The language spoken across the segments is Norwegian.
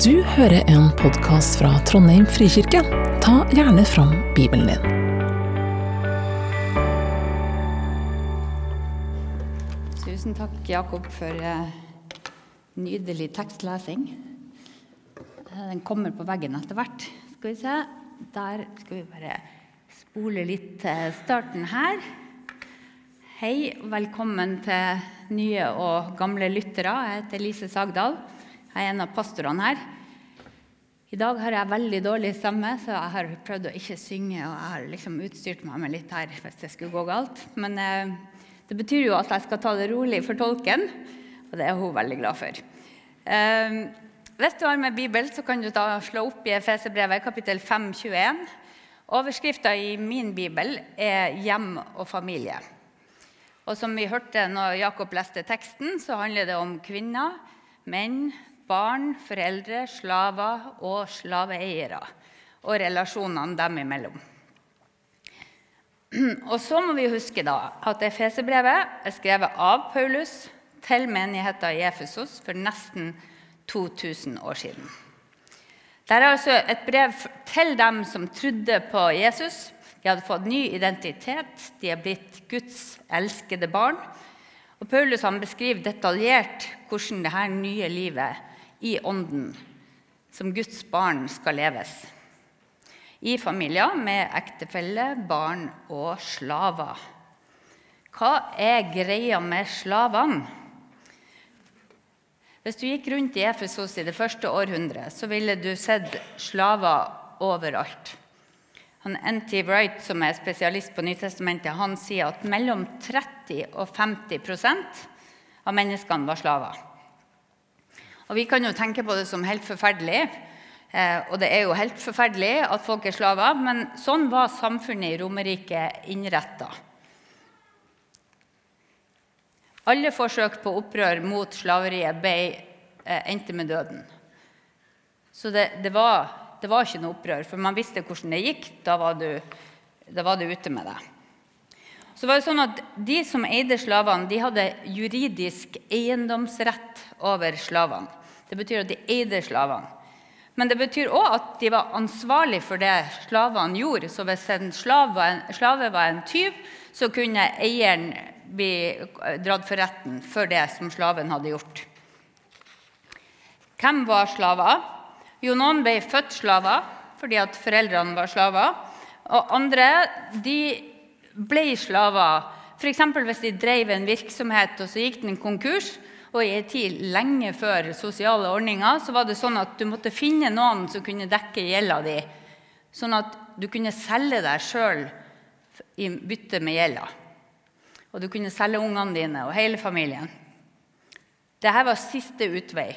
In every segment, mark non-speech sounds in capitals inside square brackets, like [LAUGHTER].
Du hører en podkast fra Trondheim frikirke. Ta gjerne fram Bibelen din. Tusen takk, Jakob, for eh, nydelig tekstlesing. Eh, Den kommer på veggen etter hvert. Skal vi se. Der skal vi bare spole litt til starten her. Hei, og velkommen til nye og gamle lyttere. Jeg heter Lise Sagdal. Jeg er en av pastorene her. I dag har jeg veldig dårlig stemme, så jeg har prøvd å ikke synge. Og jeg har liksom utstyrt meg med litt her hvis det skulle gå galt. Men eh, det betyr jo at jeg skal ta det rolig for tolken, og det er hun veldig glad for. Eh, hvis du har med Bibel, så kan du da slå opp i Efeserbrevet kapittel 5, 21. Overskrifta i min bibel er 'Hjem og familie'. Og som vi hørte når Jakob leste teksten, så handler det om kvinner, menn, barn, foreldre, slaver og slaveeiere. Og relasjonene dem imellom. Og så må vi huske da at Efeserbrevet er skrevet av Paulus til menigheten i Efesos for nesten 2000 år siden. Det er altså et brev til dem som trodde på Jesus. De hadde fått ny identitet, de er blitt Guds elskede barn. Og Paulus beskriver detaljert hvordan dette nye livet i ånden som Guds barn skal leves. I familier med ektefelle, barn og slaver. Hva er greia med slavene? Hvis du gikk rundt i Efesos i det første århundret, så ville du sett slaver overalt. Han N.T. Wright, som er spesialist på Nytestamentet, han sier at mellom 30 og 50% av menneskene var slaver. Og Vi kan jo tenke på det som helt forferdelig, eh, og det er jo helt forferdelig at folk er slaver, men sånn var samfunnet i Romerike innretta. Alle forsøk på opprør mot slaveriet ble, eh, endte med døden. Så det, det, var, det, var, ikke noe opprør, for man visste hvordan det gikk. Da var du, da var du ute med det. Så var det sånn at De som eide slavene, de hadde juridisk eiendomsrett over slavene. Det betyr at de eide slavene. Men det betyr òg at de var ansvarlig for det slavene gjorde. Så hvis en slave var en, slave var en tyv, så kunne eieren bli dratt for retten for det som slaven hadde gjort. Hvem var slaver? Jo, noen ble født slaver fordi at foreldrene var slaver. Og andre de ble slaver f.eks. hvis de drev en virksomhet og så gikk den konkurs. Og i en tid lenge før sosiale ordninger så var det sånn at du måtte finne noen som kunne dekke gjelda di, sånn at du kunne selge deg sjøl i bytte med gjelda. Og du kunne selge ungene dine og hele familien. Dette var siste utvei.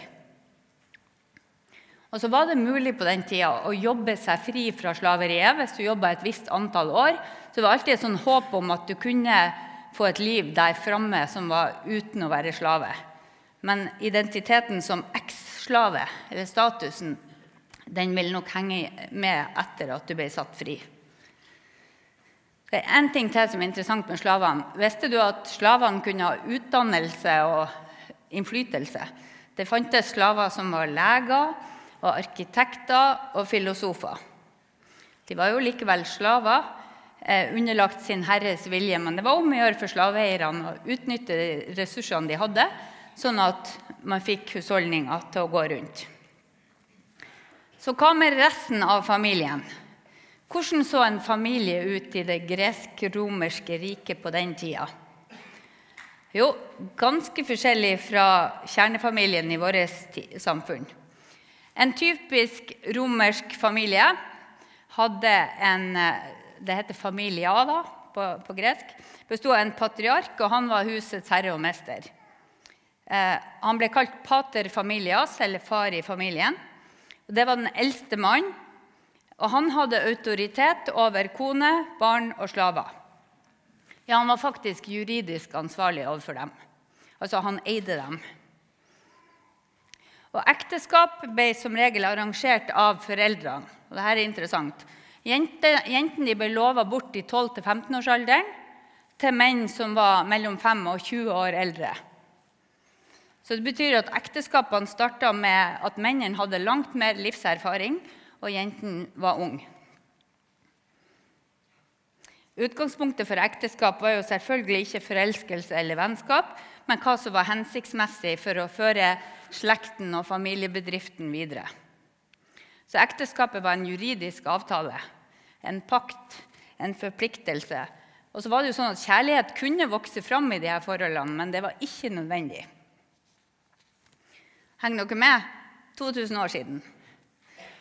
Og så var det mulig på den tida å jobbe seg fri fra slaveriet hvis du jobba et visst antall år. Så det var alltid et sånn håp om at du kunne få et liv der framme som var uten å være slave. Men identiteten som eks-slave, eller statusen, den vil nok henge med etter at du ble satt fri. Det er en ting til som er interessant med slavene. Visste du at slavene kunne ha utdannelse og innflytelse? Det fantes slaver som var leger, og arkitekter og filosofer. De var jo likevel slaver, eh, underlagt sin herres vilje, men det var om å gjøre for slaveeierne å utnytte ressursene de hadde, sånn at man fikk husholdninga til å gå rundt. Så hva med resten av familien? Hvordan så en familie ut i det gresk-romerske riket på den tida? Jo, ganske forskjellig fra kjernefamilien i vårt samfunn. En typisk romersk familie hadde en Det heter familia på, på gresk. Bestod av en patriark, og han var husets herre og mester. Eh, han ble kalt pater familias, eller far i familien. Det var den eldste mannen. Og han hadde autoritet over kone, barn og slaver. Ja, han var faktisk juridisk ansvarlig overfor dem. Altså, han eide dem. Og Ekteskap ble som regel arrangert av foreldrene. Og dette er interessant. Jentene ble lova bort i 12-15-årsalderen til menn som var mellom 5 og 20 år eldre. Så det betyr at ekteskapene starta med at mennene hadde langt mer livserfaring, og jentene var unge. Utgangspunktet for ekteskap var jo selvfølgelig ikke forelskelse eller vennskap, men hva som var hensiktsmessig for å føre slekten og familiebedriften videre. Så ekteskapet var en juridisk avtale, en pakt, en forpliktelse. Og så var det jo sånn at Kjærlighet kunne vokse fram i her forholdene, men det var ikke nødvendig. Henger dere med? 2000 år siden.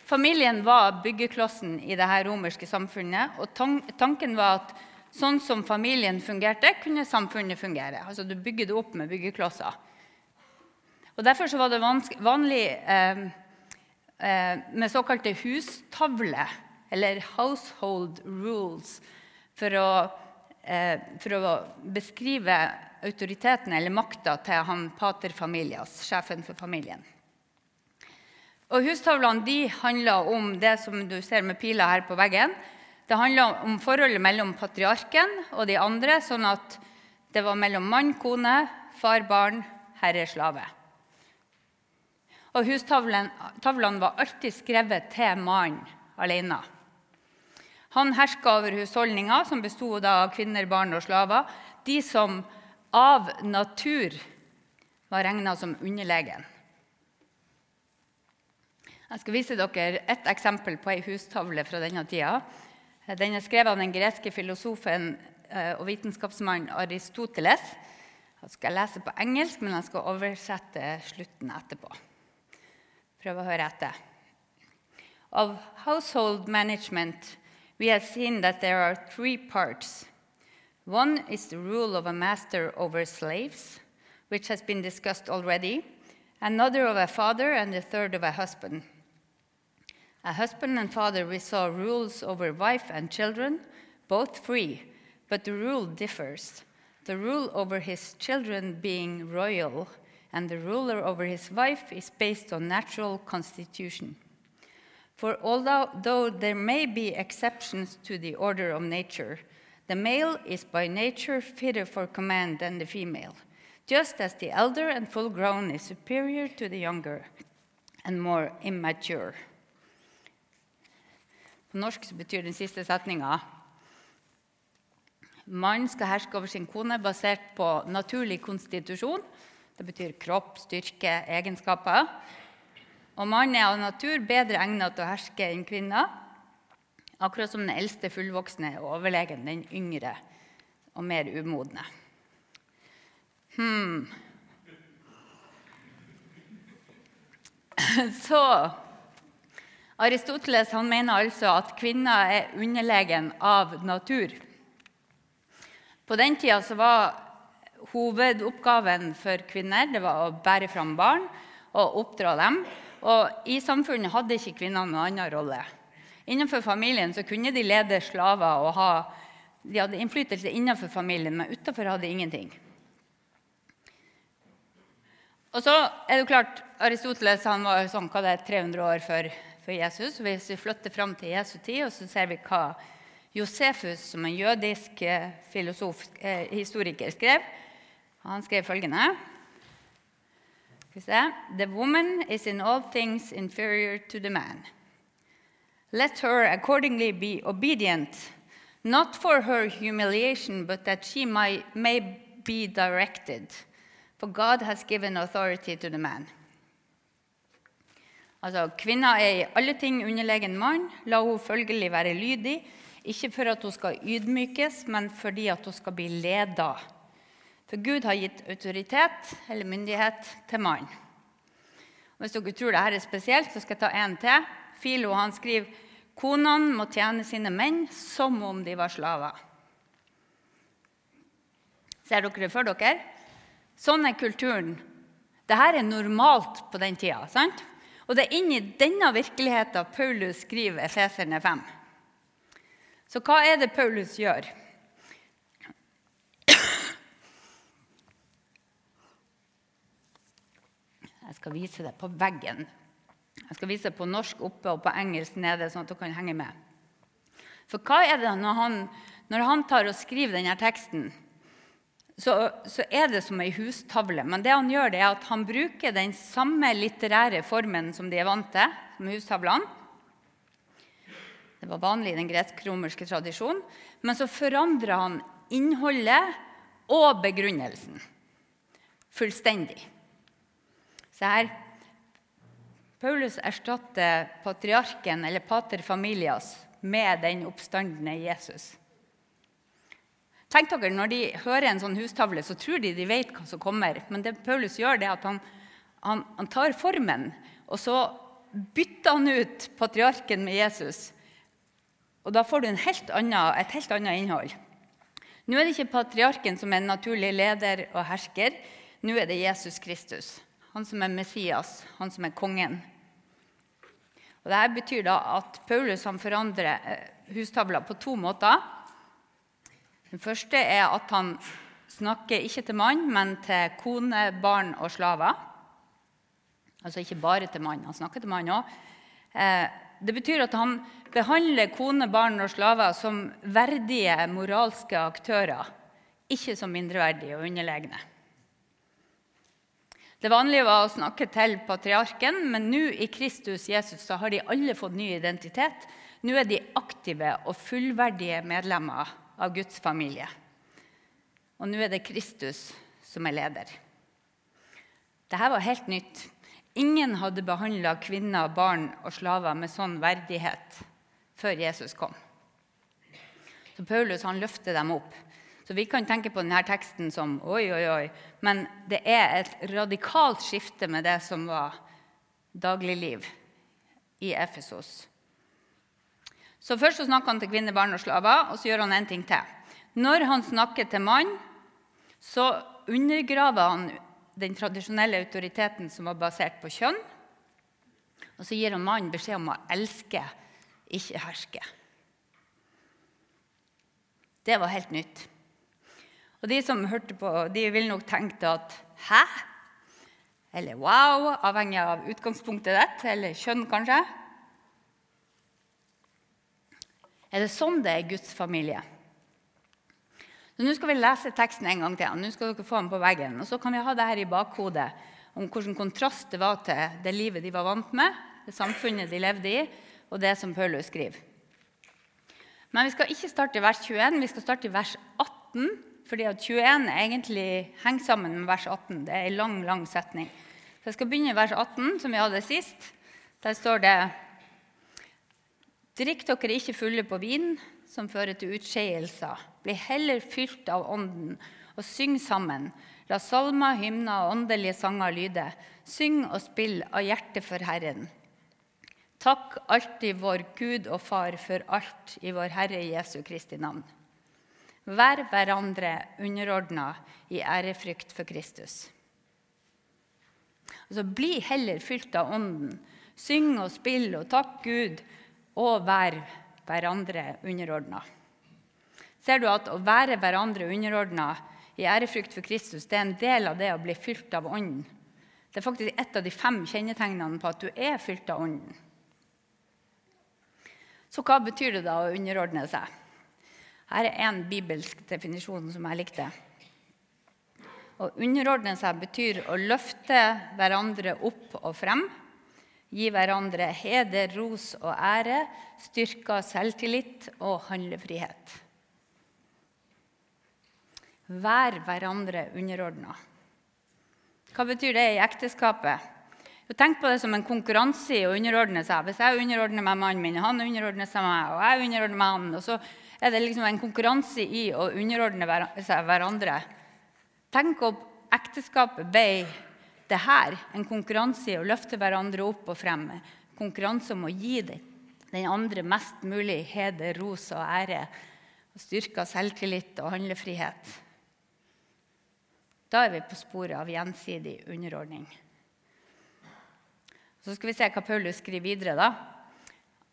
Familien var byggeklossen i det romerske samfunnet. og Tanken var at sånn som familien fungerte, kunne samfunnet fungere. Altså Du bygger det opp med byggeklosser. Og Derfor var det vanlig eh, eh, med såkalte hustavler, eller 'household rules', for å, for å beskrive autoriteten eller makta til han pater familias, sjefen for familien. Og Hustavlene de handler om det som du ser med piler her på veggen. Det handler om forholdet mellom patriarken og de andre, sånn at det var mellom mann, kone, far, barn, herre, slave. Og Hustavlene var alltid skrevet til mannen alene. Han herska over husholdninga, som bestod av kvinner, barn og slaver. De som av natur var regna som underlegen. Jeg skal vise dere et eksempel på ei hustavle fra denne tida. Den er skrevet av den greske filosofen eh, og vitenskapsmannen Aristoteles. Jeg skal lese på engelsk, men jeg skal oversette slutten etterpå. Prøv å høre etter. Of household management, we have seen that there are three parts. One is the rule of a master over slaves, which has been discussed already, another of a father, and the third of a husband. A husband and father we saw rules over wife and children, both free, but the rule differs. The rule over his children being royal, and the ruler over his wife is based on natural constitution. For although there may be exceptions to the order of nature, the male is by nature fitter for command than the female, just as the elder and full grown is superior to the younger and more immature. På norsk betyr den siste setninga Mannen skal herske over sin kone basert på naturlig konstitusjon. Det betyr kropp, styrke, egenskaper. Og mannen er av natur bedre egnet til å herske enn kvinner. Akkurat som den eldste fullvoksne er overlegen den yngre og mer umodne. Hmm. [LAUGHS] Så Aristoteles mener altså at kvinner er underlegen av natur. På den tida var hovedoppgaven for kvinner det var å bære fram barn og oppdra dem. Og I samfunnet hadde ikke kvinner noen annen rolle. Innenfor familien så kunne de lede slaver og ha, de hadde innflytelse innenfor familien, men utenfor hadde de ingenting. Og så er det klart, Aristoteles han var sånn, hva det er, 300 år før før Jesus. Hvis vi flytter fram til Jesu tid, og så ser vi hva Josefus, som en jødisk eh, filosof, eh, historiker, skrev. Han skrev følgende The woman is in all things inferior to the man. Let her accordingly be obedient, not for her humiliation, but that she may, may be directed. For God has given authority to the man. Altså, Kvinna er i alle ting underlegen mann. La hun følgelig være lydig, ikke for at hun skal ydmykes, men fordi at hun skal bli leda. For Gud har gitt autoritet eller myndighet til mannen. Hvis dere tror dette er spesielt, så skal jeg ta en til. Filo han skriver konene må tjene sine menn som om de var slaver. Ser dere det for dere? Sånn er kulturen. Dette er normalt på den tida. sant? Og det er inni denne virkeligheten Paulus skriver Efeserne 5. Så hva er det Paulus gjør? Jeg skal vise det på veggen. Jeg skal vise det på norsk oppe og på engelsk nede, sånn at dere kan henge med. For hva er det når han, når han tar og skriver denne teksten, så, så, er det som ei hustavle. Men det han gjør, det er at han bruker den samme litterære formen som de er vant til, som hustavlene. Det var vanlig i den gresk-romerske tradisjonen. Men så forandrer han innholdet og begrunnelsen fullstendig. Se her. Paulus erstatter patriarken, eller pater familias, med den oppstandende Jesus. Tenk dere, Når de hører en sånn hustavle, så tror de de vet hva som kommer. Men det Paulus gjør, det er at han, han, han tar formen, og så bytter han ut patriarken med Jesus. Og da får du helt annen, et helt annet innhold. Nå er det ikke patriarken som er en naturlig leder og hersker. Nå er det Jesus Kristus, han som er Messias, han som er kongen. Og Dette betyr da at Paulus forandrer eh, hustavla på to måter. Den første er at han snakker ikke til mann, men til kone, barn og slaver. Altså ikke bare til mann, han snakker til mann òg. Eh, det betyr at han behandler kone, barn og slaver som verdige moralske aktører, ikke som mindreverdige og underlegne. Det vanlige var å snakke til patriarken, men nå i Kristus Jesus så har de alle fått ny identitet. Nå er de aktive og fullverdige medlemmer av Guds familie. Og nå er det Kristus som er leder. Dette var helt nytt. Ingen hadde behandla kvinner, barn og slaver med sånn verdighet før Jesus kom. Så Paulus han løfter dem opp. Så Vi kan tenke på denne teksten som oi, oi, oi. Men det er et radikalt skifte med det som var dagligliv i Efesos. Så Først så snakker han til kvinner, barn og slaver, og så gjør han en ting til. Når han snakker til mann, så undergraver han den tradisjonelle autoriteten som var basert på kjønn. Og så gir han mannen beskjed om å elske, ikke herske. Det var helt nytt. Og de som hørte på, de ville nok tenkt at 'hæ?' Eller 'wow', avhengig av utgangspunktet ditt, eller kjønn, kanskje. Er det sånn det er Guds familie? Så Nå skal vi lese teksten en gang til. Nå skal dere få den på veggen. Og Så kan vi ha det her i bakhodet om hvilken kontrast det var til det livet de var vant med, det samfunnet de levde i, og det som Paulus skriver. Men vi skal ikke starte i vers 21, vi skal starte i vers 18. Fordi at 21 egentlig henger sammen med vers 18. Det er en lang, lang setning. Så Jeg skal begynne i vers 18, som vi hadde sist. Der står det Drikk dere ikke fulle på vin, som fører til utskeielser. Bli heller fylt av Ånden, og syng sammen. La salmer, hymner og åndelige sanger lyde. Syng og spill av hjertet for Herren. Takk alltid vår Gud og Far for alt i vår Herre Jesu Kristi navn. Vær hverandre underordna i ærefrykt for Kristus. Altså, bli heller fylt av Ånden. Syng og spill og takk Gud og vær hverandre underordna. Ser du at å være hverandre underordna i ærefrykt for Kristus det er en del av det å bli fylt av Ånden? Det er faktisk et av de fem kjennetegnene på at du er fylt av Ånden. Så hva betyr det da å underordne seg? Her er en bibelsk definisjon som jeg likte. Å underordne seg betyr å løfte hverandre opp og frem Gi hverandre heder, ros og ære, styrka selvtillit og handlefrihet. Vær hverandre underordna. Hva betyr det i ekteskapet? tenk på det som en konkurranse i å underordne seg. Hvis jeg underordner meg mannen min, han underordner seg meg, og jeg underordner meg han, og så er det liksom en konkurranse i å underordne seg hverandre. Tenk om ekteskapet ble det her en konkurranse i å løfte hverandre opp og frem. Konkurranse om å gi den andre mest mulig heder, ros og ære. Og styrka selvtillit og handlefrihet. Da er vi på sporet av gjensidig underordning. Så skal vi se hva Paulus skriver videre. da.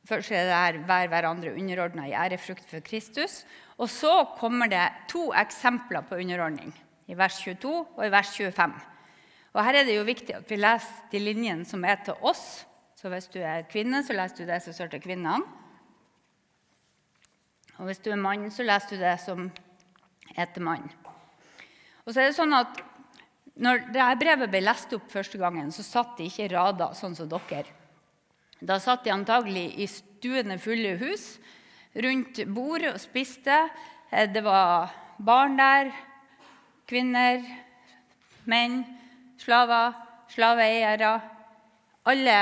Først er det her 'vær hverandre underordna i ærefrukt for Kristus'. Og så kommer det to eksempler på underordning, i vers 22 og i vers 25. Og Her er det jo viktig at vi leser de linjene som er til oss. Så hvis du er kvinne, så leser du det som står til kvinnene. Og hvis du er mann, så leser du det som er til mann. Og så er det sånn at når dette brevet ble lest opp første gangen, så satt de ikke i rader sånn som dere. Da satt de antagelig i stuene fulle hus rundt bord og spiste. Eh, det var barn der, kvinner, menn, slaver, slaveeiere. Alle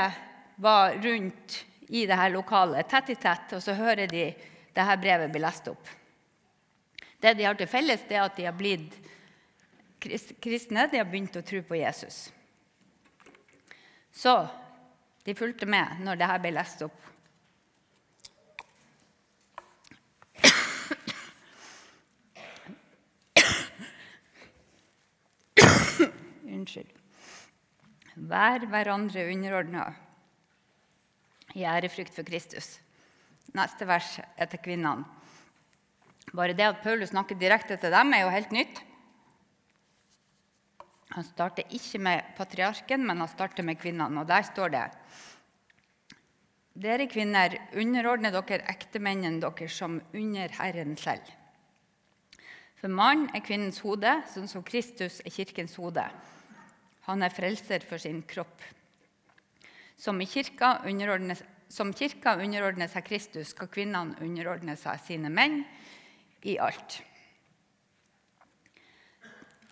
var rundt i dette lokalet, tett i tett, og så hører de dette brevet bli lest opp. Det de har til felles, det er at de har blitt kristne. De har begynt å tro på Jesus. Så de fulgte med når dette ble lest opp. Unnskyld. Vær hverandre underordna i ærefrykt for Kristus. Neste vers er til kvinnene. Bare det at Paulus snakker direkte til dem, er jo helt nytt. Han starter ikke med patriarken, men han starter med kvinnene. Og der står det Dere kvinner, underordner dere ektemennene deres som under Herren selv. For mann er kvinnens hode, sånn som Kristus er kirkens hode. Han er frelser for sin kropp. Som, kirka som kirka underordner seg Kristus, skal kvinnene underordne seg sine menn i alt.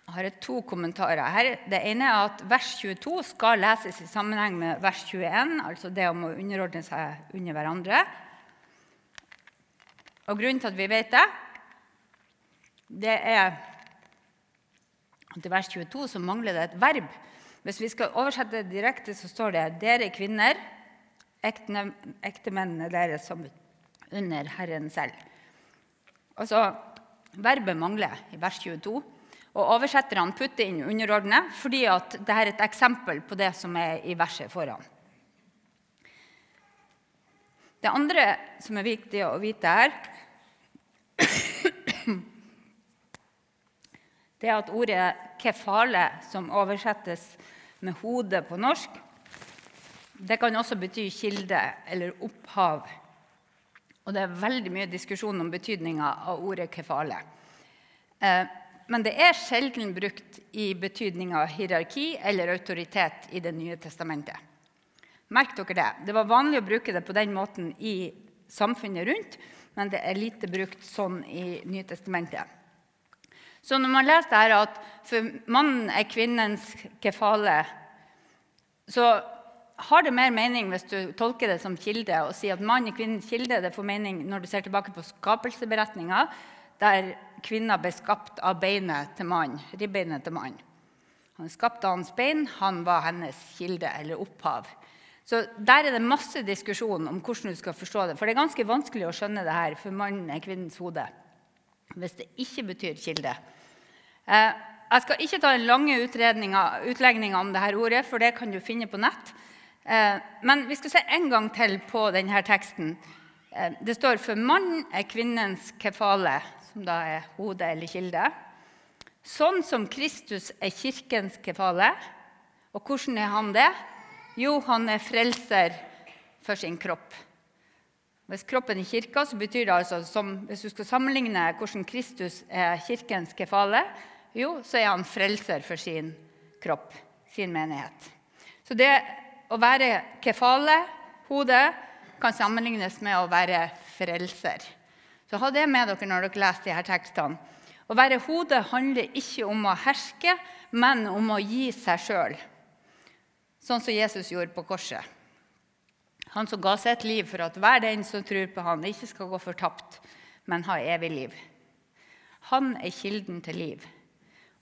Jeg har to kommentarer her. Det ene er at vers 22 skal leses i sammenheng med vers 21, altså det om å underordne seg under hverandre. Og Grunnen til at vi vet det, det er at i vers 22 så mangler det et verb. Hvis vi skal oversette det direkte, så står det 'Dere kvinner, ektemennene deres som under Herren selv'. Altså, Verbet mangler i vers 22. Og Oversetterne putter inn underordnet fordi at dette er et eksempel på det som er i verset foran. Det andre som er viktig å vite her, [CLEARS THROAT] det er at ordet 'kefale', som oversettes med 'hode' på norsk, det kan også bety kilde eller opphav. Og det er veldig mye diskusjon om betydninga av ordet 'kefale'. Men det er sjelden brukt i betydninga hierarki eller autoritet i Det nye testamentet. Merk dere det. Det var vanlig å bruke det på den måten i samfunnet rundt, men det er lite brukt sånn i Nytestamentet. Så når man leser her at for mannen er kvinnens kefale, så har det mer mening hvis du tolker det som kilde og sier at mannen er kvinnens kilde. Det får mening når du ser tilbake på skapelseberetninga, der kvinna ble skapt av beinet til mann, ribbeinet til mannen. Han skapte hans bein, han var hennes kilde eller opphav. Så Der er det masse diskusjon om hvordan du skal forstå det. For det er ganske vanskelig å skjønne det her, for mannen er kvinnens hode. Hvis det ikke betyr kilde. Eh, jeg skal ikke ta en lange utlegninga om dette ordet, for det kan du finne på nett. Eh, men vi skal se en gang til på denne teksten. Eh, det står 'for mannen er kvinnens kefale', som da er hode eller kilde. Sånn som Kristus er kirkens kefale. Og hvordan er han det? Jo, han er frelser for sin kropp. Hvis kroppen er kirka, så betyr det altså som, Hvis du skal sammenligne hvordan Kristus er kirkens kefale, jo, så er han frelser for sin kropp, sin menighet. Så det å være kefale, hodet, kan sammenlignes med å være frelser. Så ha det med dere når dere leser disse tekstene. Å være hode handler ikke om å herske, men om å gi seg sjøl. Sånn som Jesus gjorde på korset. Han som ga sitt liv for at hver den som tror på han ikke skal gå fortapt, men ha evig liv. Han er kilden til liv.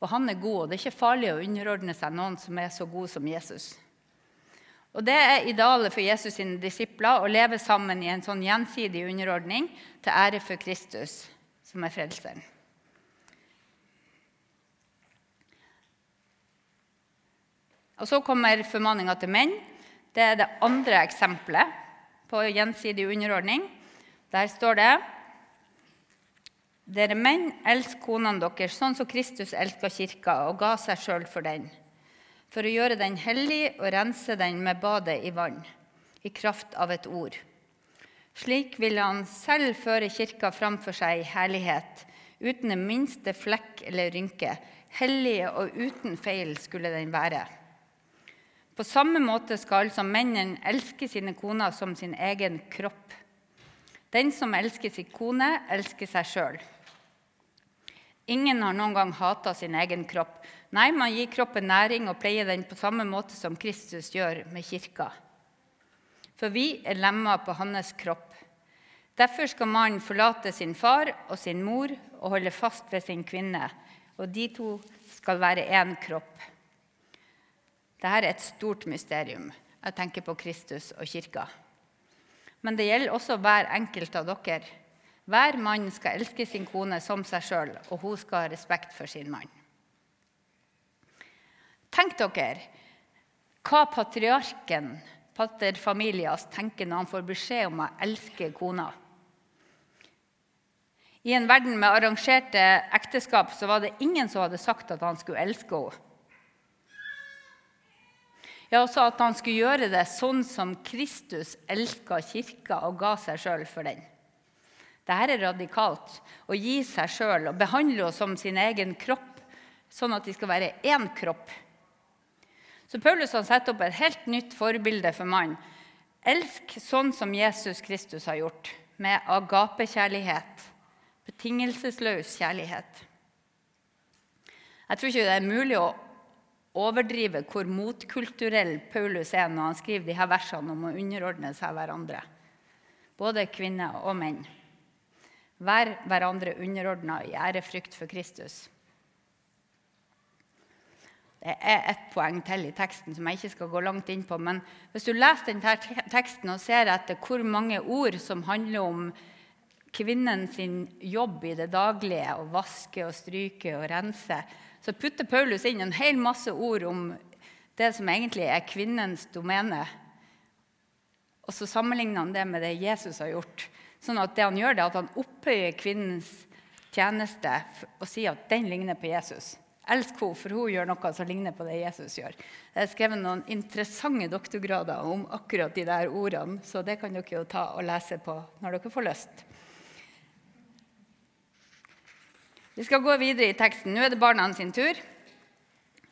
Og han er god, og det er ikke farlig å underordne seg noen som er så god som Jesus. Og Det er idealet for Jesus sine disipler å leve sammen i en sånn gjensidig underordning til ære for Kristus, som er frelseren. Og Så kommer formaninga til menn. Det er det andre eksempelet på gjensidig underordning. Der står det Dere menn, elsk konene deres sånn som Kristus elska kirka og ga seg sjøl for den for å gjøre den hellig og rense den med badet i vann, i kraft av et ord. Slik ville han selv føre kirka framfor seg i herlighet, uten den minste flekk eller rynke, hellig og uten feil skulle den være. På samme måte skal altså mennene elske sine koner som sin egen kropp. Den som elsker sin kone, elsker seg sjøl. Ingen har noen gang hata sin egen kropp. Nei, man gir kroppen næring og pleier den på samme måte som Kristus gjør med kirka. For vi er lemmer på hans kropp. Derfor skal mannen forlate sin far og sin mor og holde fast ved sin kvinne, og de to skal være én kropp. Dette er et stort mysterium. Jeg tenker på Kristus og kirka. Men det gjelder også hver enkelt av dere. Hver mann skal elske sin kone som seg sjøl, og hun skal ha respekt for sin mann. Tenk dere hva patriarken, pater familias, tenker når han får beskjed om å elske kona. I en verden med arrangerte ekteskap så var det ingen som hadde sagt at han skulle elske henne. Ja, også at han skulle gjøre det sånn som Kristus elska kirka og ga seg sjøl for den. Dette er radikalt. Å gi seg sjøl og behandle oss som sin egen kropp, sånn at de skal være én kropp. Så Paulus har setter opp et helt nytt forbilde for mannen. Elsk sånn som Jesus Kristus har gjort, med agapekjærlighet. Betingelsesløs kjærlighet. Jeg tror ikke det er mulig å overdrive hvor motkulturell Paulus er når han skriver de her versene om å underordne seg hverandre. Både kvinner og menn. Vær hverandre underordna i ærefrykt for Kristus. Det er ett poeng til i teksten som jeg ikke skal gå langt inn på. Men hvis du leser denne teksten og ser etter hvor mange ord som handler om kvinnen sin jobb i det daglige, å vaske og stryke og rense, så putter Paulus inn en hel masse ord om det som egentlig er kvinnens domene. Og så sammenligner han det med det Jesus har gjort. Sånn at det han gjør, det er at han opphøyer kvinnens tjeneste og sier at den ligner på Jesus. Elsk henne, for hun gjør noe som ligner på det Jesus gjør. Jeg har skrevet noen interessante doktorgrader om akkurat de der ordene, så det kan dere jo ta og lese på når dere får lyst. Vi skal gå videre i teksten. Nå er det barna sin tur.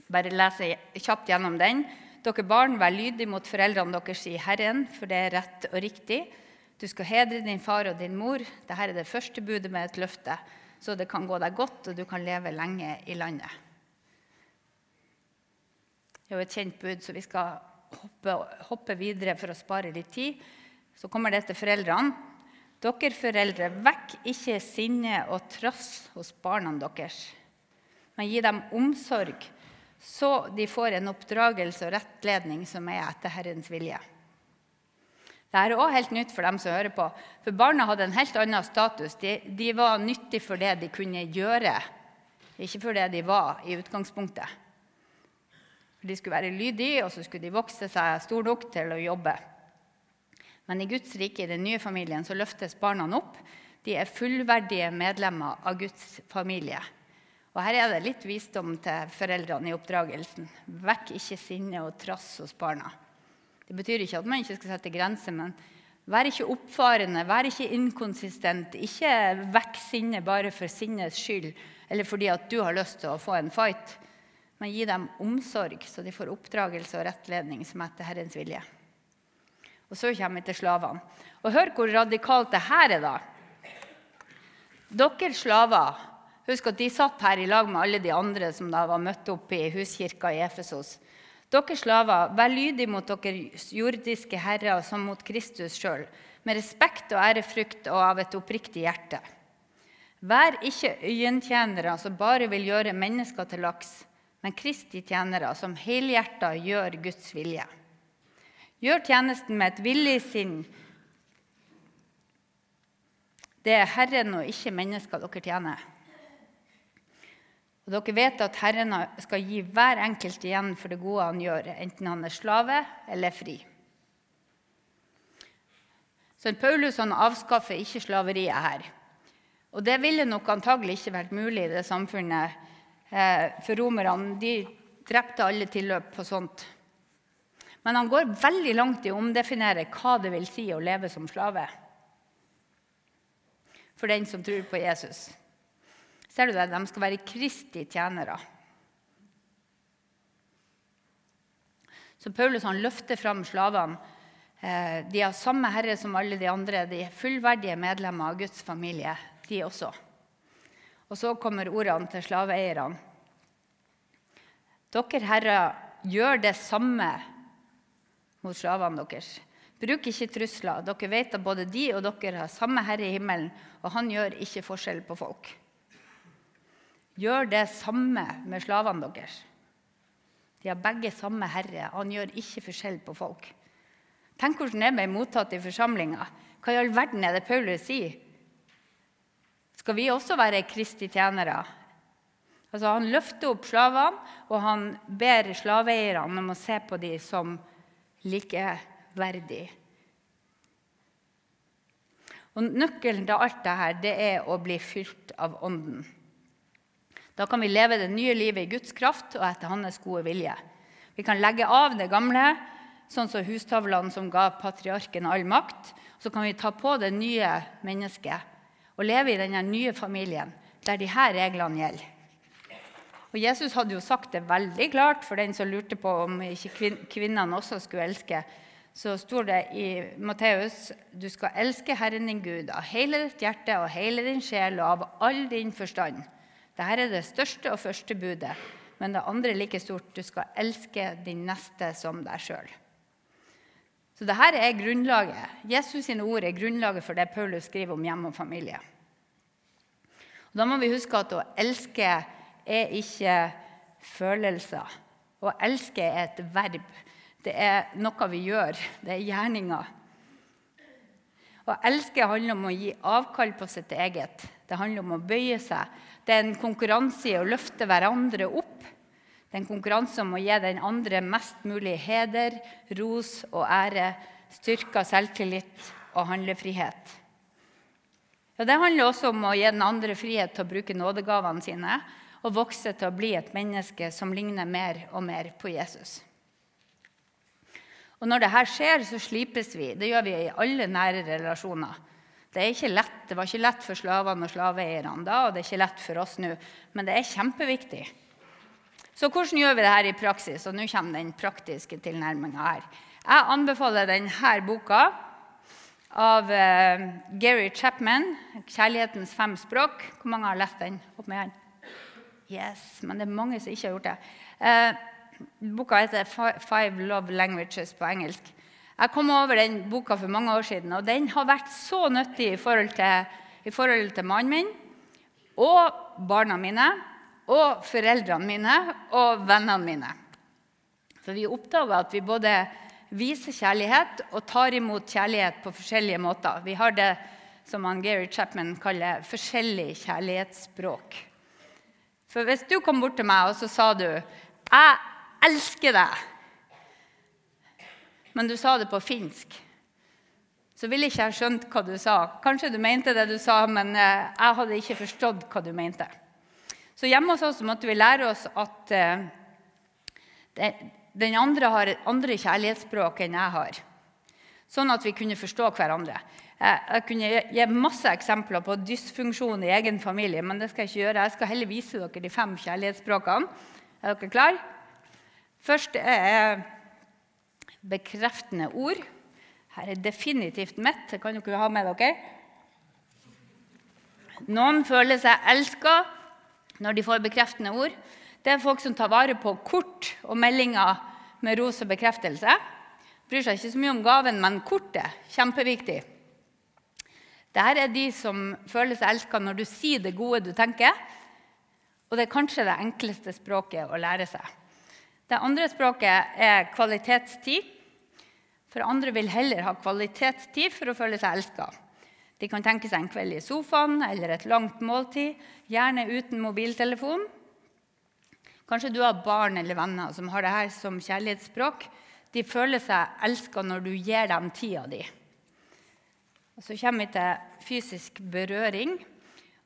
Bare lese kjapt gjennom den. Dere barn, vær lydige mot foreldrene deres i Herren, for det er rett og riktig. Du skal hedre din far og din mor. Dette er det første budet med et løfte, så det kan gå deg godt, og du kan leve lenge i landet. Det er jo et kjent bud, så vi skal hoppe, hoppe videre for å spare litt tid. Så kommer det til foreldrene. Dere foreldre, vekk ikke sinne og trass hos barna deres, men gi dem omsorg, så de får en oppdragelse og rettledning som er etter Herrens vilje. Dette er også helt nytt for dem som hører på. For barna hadde en helt annen status. De, de var nyttige for det de kunne gjøre, ikke for det de var i utgangspunktet. De skulle være lydige, og så skulle de vokse seg stor nok til å jobbe. Men i Guds rike, i den nye familien, så løftes barna opp. De er fullverdige medlemmer av Guds familie. Og Her er det litt visdom til foreldrene i oppdragelsen. Vekk ikke sinne og trass hos barna. Det betyr ikke at man ikke skal sette grenser, men vær ikke oppfarende, vær ikke inkonsistent. Ikke vekk sinnet bare for sinnets skyld eller fordi at du har lyst til å få en fight. Men gi dem omsorg, så de får oppdragelse og rettledning som etter Herrens vilje. Og så kommer vi til slavene. Og hør hvor radikalt det her er, da. Dere slaver Husk at de satt her i lag med alle de andre som da var møtt opp i huskirka i Efesos. Dere slaver, vær lydige mot deres jordiske herrer som mot Kristus sjøl, med respekt og ærefrykt og av et oppriktig hjerte. Vær ikke øyentjenere som bare vil gjøre mennesker til laks, men Kristi tjenere som helhjerta gjør Guds vilje. Gjør tjenesten med et villig sinn. Det er Herren og ikke mennesker dere tjener. Og Dere vet at Herren skal gi hver enkelt igjen for det gode han gjør, enten han er slave eller fri. Så Paulus han avskaffer ikke slaveriet her. Og det ville nok antagelig ikke vært mulig i det samfunnet. Eh, for romerne de drepte alle tilløp på sånt. Men han går veldig langt i å omdefinere hva det vil si å leve som slave. For den som tror på Jesus. Ser du det? De skal være Kristi tjenere. Så Paulus han løfter fram slavene. Eh, de har samme herre som alle de andre. De er fullverdige medlemmer av Guds familie, de også. Og så kommer ordene til slaveeierne. Dere herrer, gjør det samme mot slavene deres. Bruk ikke trusler. Dere vet at både de og dere har samme herre i himmelen, og han gjør ikke forskjell på folk. Gjør det samme med slavene deres. De har begge samme herre. Han gjør ikke forskjell på folk. Tenk hvordan det ble mottatt i forsamlinga. Hva i all verden er det Paulus sier? Skal vi også være Kristi tjenere? Altså, han løfter opp slavene, og han ber slaveeierne om å se på dem som likeverdige. Og Nøkkelen til alt dette det er å bli fylt av Ånden. Da kan vi leve det nye livet i Guds kraft og etter Hans gode vilje. Vi kan legge av det gamle, sånn som hustavlene som ga patriarken all makt. Så kan vi ta på det nye mennesket og leve i denne nye familien der disse reglene gjelder. Og Jesus hadde jo sagt det veldig klart for den som lurte på om ikke kvinnene også skulle elske. Så står det i Matteus du skal elske Herren din Gud av hele ditt hjerte og hele din sjel og av all din forstand. Dette er det største og første budet, men det andre er like stort. Du skal elske din neste som deg sjøl. Så dette er grunnlaget. Jesus sine ord er grunnlaget for det Paulus skriver om hjem og familie. Og da må vi huske at å elske er ikke følelser. Å elske er et verb. Det er noe vi gjør. Det er gjerninger. Å elske handler om å gi avkall på sitt eget. Det handler om å bøye seg. Det er en konkurranse i å løfte hverandre opp. Det er en konkurranse om å gi den andre mest mulig heder, ros og ære, styrka selvtillit og handlefrihet. Ja, det handler også om å gi den andre frihet til å bruke nådegavene sine og vokse til å bli et menneske som ligner mer og mer på Jesus. Og Når dette skjer, så slipes vi. Det gjør vi i alle nære relasjoner. Det, lett, det var ikke lett for slavene og slaveeierne da, og det er ikke lett for oss nå. Men det er kjempeviktig. Så hvordan gjør vi det her i praksis? Og nå kommer den praktiske tilnærminga her. Jeg anbefaler denne boka av uh, Gary Chapman, 'Kjærlighetens fem språk'. Hvor mange har lest den? Opp med hånden. Yes, men det er mange som ikke har gjort det. Uh, boka heter 'Five Love Languages' på engelsk. Jeg kom over den boka for mange år siden, og den har vært så nyttig i forhold til, i forhold til mannen min og barna mine og foreldrene mine og vennene mine. For vi oppdager at vi både viser kjærlighet og tar imot kjærlighet på forskjellige måter. Vi har det som han Gary Chapman kaller forskjellig kjærlighetsspråk. For hvis du kom bort til meg og så sa du 'Jeg elsker deg', men du sa det på finsk, så ville ikke jeg skjønt hva du sa. Kanskje du mente det du sa, men eh, jeg hadde ikke forstått hva du mente. Så hjemme hos oss måtte vi lære oss at eh, den andre har et andre kjærlighetsspråk enn jeg har. Sånn at vi kunne forstå hverandre. Jeg kunne gi masse eksempler på dysfunksjon i egen familie, men det skal jeg ikke gjøre. Jeg skal heller vise dere de fem kjærlighetsspråkene. Er dere klare? Først er bekreftende ord. Her er definitivt mitt. Det kan dere ha med dere. Noen føler seg elska når de får bekreftende ord. Det er folk som tar vare på kort og meldinger med ros og bekreftelse. Bryr seg ikke så mye om gaven, men kortet kjempeviktig. Dette er de som føler seg elska når du sier det gode du tenker. Og det er kanskje det enkleste språket å lære seg. Det andre språket er kvalitetstid. For andre vil heller ha kvalitetstid for å føle seg elska. De kan tenke seg en kveld i sofaen eller et langt måltid, gjerne uten mobiltelefon. Kanskje du har barn eller venner som har dette som kjærlighetsspråk. De føler seg elska når du gir dem tida di. Og så kommer vi til fysisk berøring.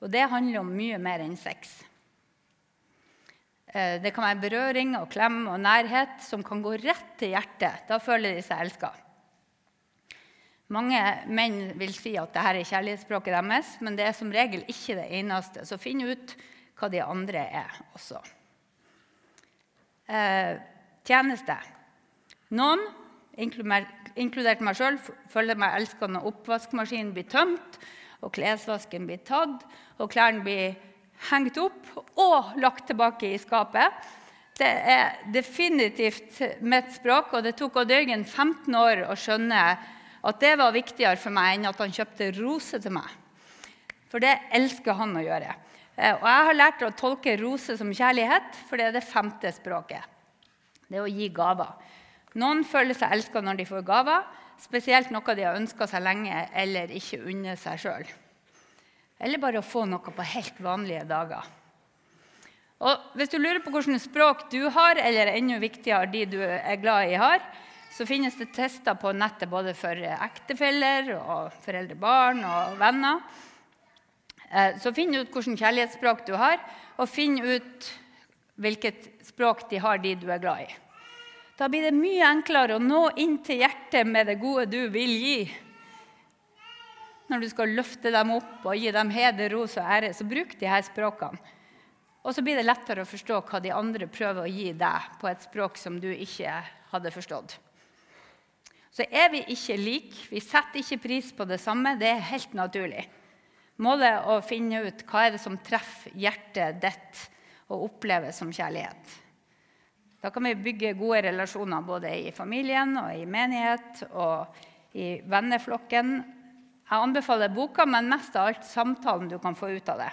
Og det handler om mye mer enn sex. Eh, det kan være berøring og klem og nærhet som kan gå rett til hjertet. Da føler de seg elska. Mange menn vil si at dette er kjærlighetsspråket deres, men det er som regel ikke det eneste. Så finn ut hva de andre er også. Eh, tjeneste. Noen, inkludert meg sjøl, føler meg elska når oppvaskmaskinen blir tømt, og klesvasken blir tatt, og klærne blir hengt opp og lagt tilbake i skapet. Det er definitivt mitt språk, og det tok Odd Jørgen 15 år å skjønne at det var viktigere for meg enn at han kjøpte roser til meg. For det elsker han å gjøre. Eh, og jeg har lært å tolke rose som kjærlighet, for det er det femte språket. Det er å gi gaver. Noen føler seg elska når de får gaver, spesielt noe de har ønska seg lenge eller ikke unner seg sjøl. Eller bare å få noe på helt vanlige dager. Og Hvis du lurer på hvilket språk du har, eller enda viktigere de du er glad i, har, så finnes det tester på nettet både for ektefeller og foreldre, barn og venner. Eh, så finn ut hvilket kjærlighetsspråk du har, og finn ut hvilket språk de har, de du er glad i. Da blir det mye enklere å nå inn til hjertet med det gode du vil gi. Når du skal løfte dem opp og gi dem heder, ros og ære, så bruk de her språkene. Og så blir det lettere å forstå hva de andre prøver å gi deg på et språk som du ikke hadde forstått. Så er vi ikke like, vi setter ikke pris på det samme. Det er helt naturlig. Målet er å finne ut hva er det som treffer hjertet ditt og oppleves som kjærlighet. Da kan vi bygge gode relasjoner både i familien og i menighet og i venneflokken. Jeg anbefaler boka, men mest av alt samtalen du kan få ut av det.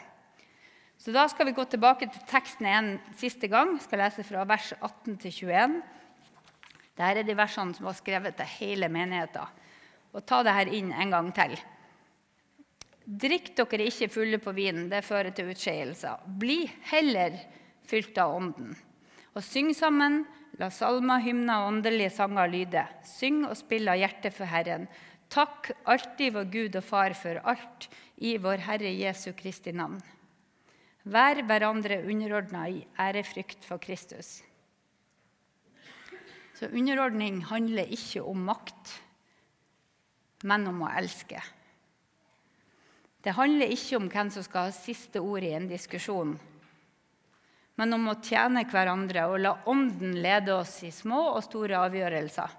Så Da skal vi gå tilbake til teksten en siste gang. Jeg skal lese fra vers 18 til 21. Dette er de versene som var skrevet til hele menigheten. Og ta det her inn en gang til. Drikk dere ikke fulle på vinen, det fører til utskeielser. Bli heller fylt av Ånden. Og syng sammen, la salmer, hymner og åndelige sanger lyde. Syng og spill av hjertet for Herren. Takk alltid vår Gud og Far for alt i vår Herre Jesu Kristi navn. Vær hverandre underordna i ærefrykt for Kristus. Så underordning handler ikke om makt, men om å elske. Det handler ikke om hvem som skal ha siste ord i en diskusjon, men om å tjene hverandre og la Ånden lede oss i små og store avgjørelser.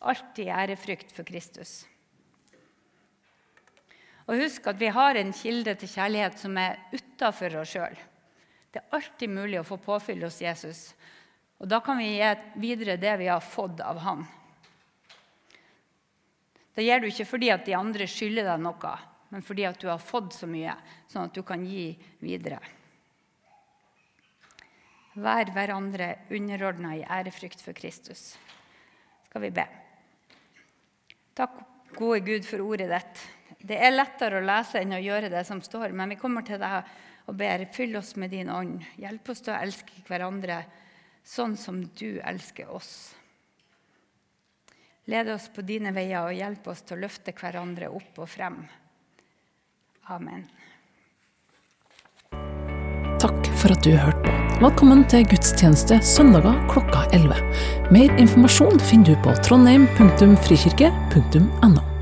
Alt i ærefrykt for Kristus. Og husk at vi har en kilde til kjærlighet som er utafor oss sjøl. Det er alltid mulig å få påfyll hos Jesus, og da kan vi gi videre det vi har fått av Han. Det gir du ikke fordi at de andre skylder deg noe, men fordi at du har fått så mye, sånn at du kan gi videre. Vær hverandre underordna i ærefrykt for Kristus. Skal vi be. Takk, gode Gud, for ordet ditt. Det er lettere å lese enn å gjøre det som står, men vi kommer til deg og ber. Fyll oss med din ånd. Hjelp oss til å elske hverandre sånn som du elsker oss. Led oss på dine veier og hjelp oss til å løfte hverandre opp og frem. Amen. For at du hørte på. Velkommen til gudstjeneste søndager klokka 11. Mer informasjon finner du på trondheim.frikirke.no.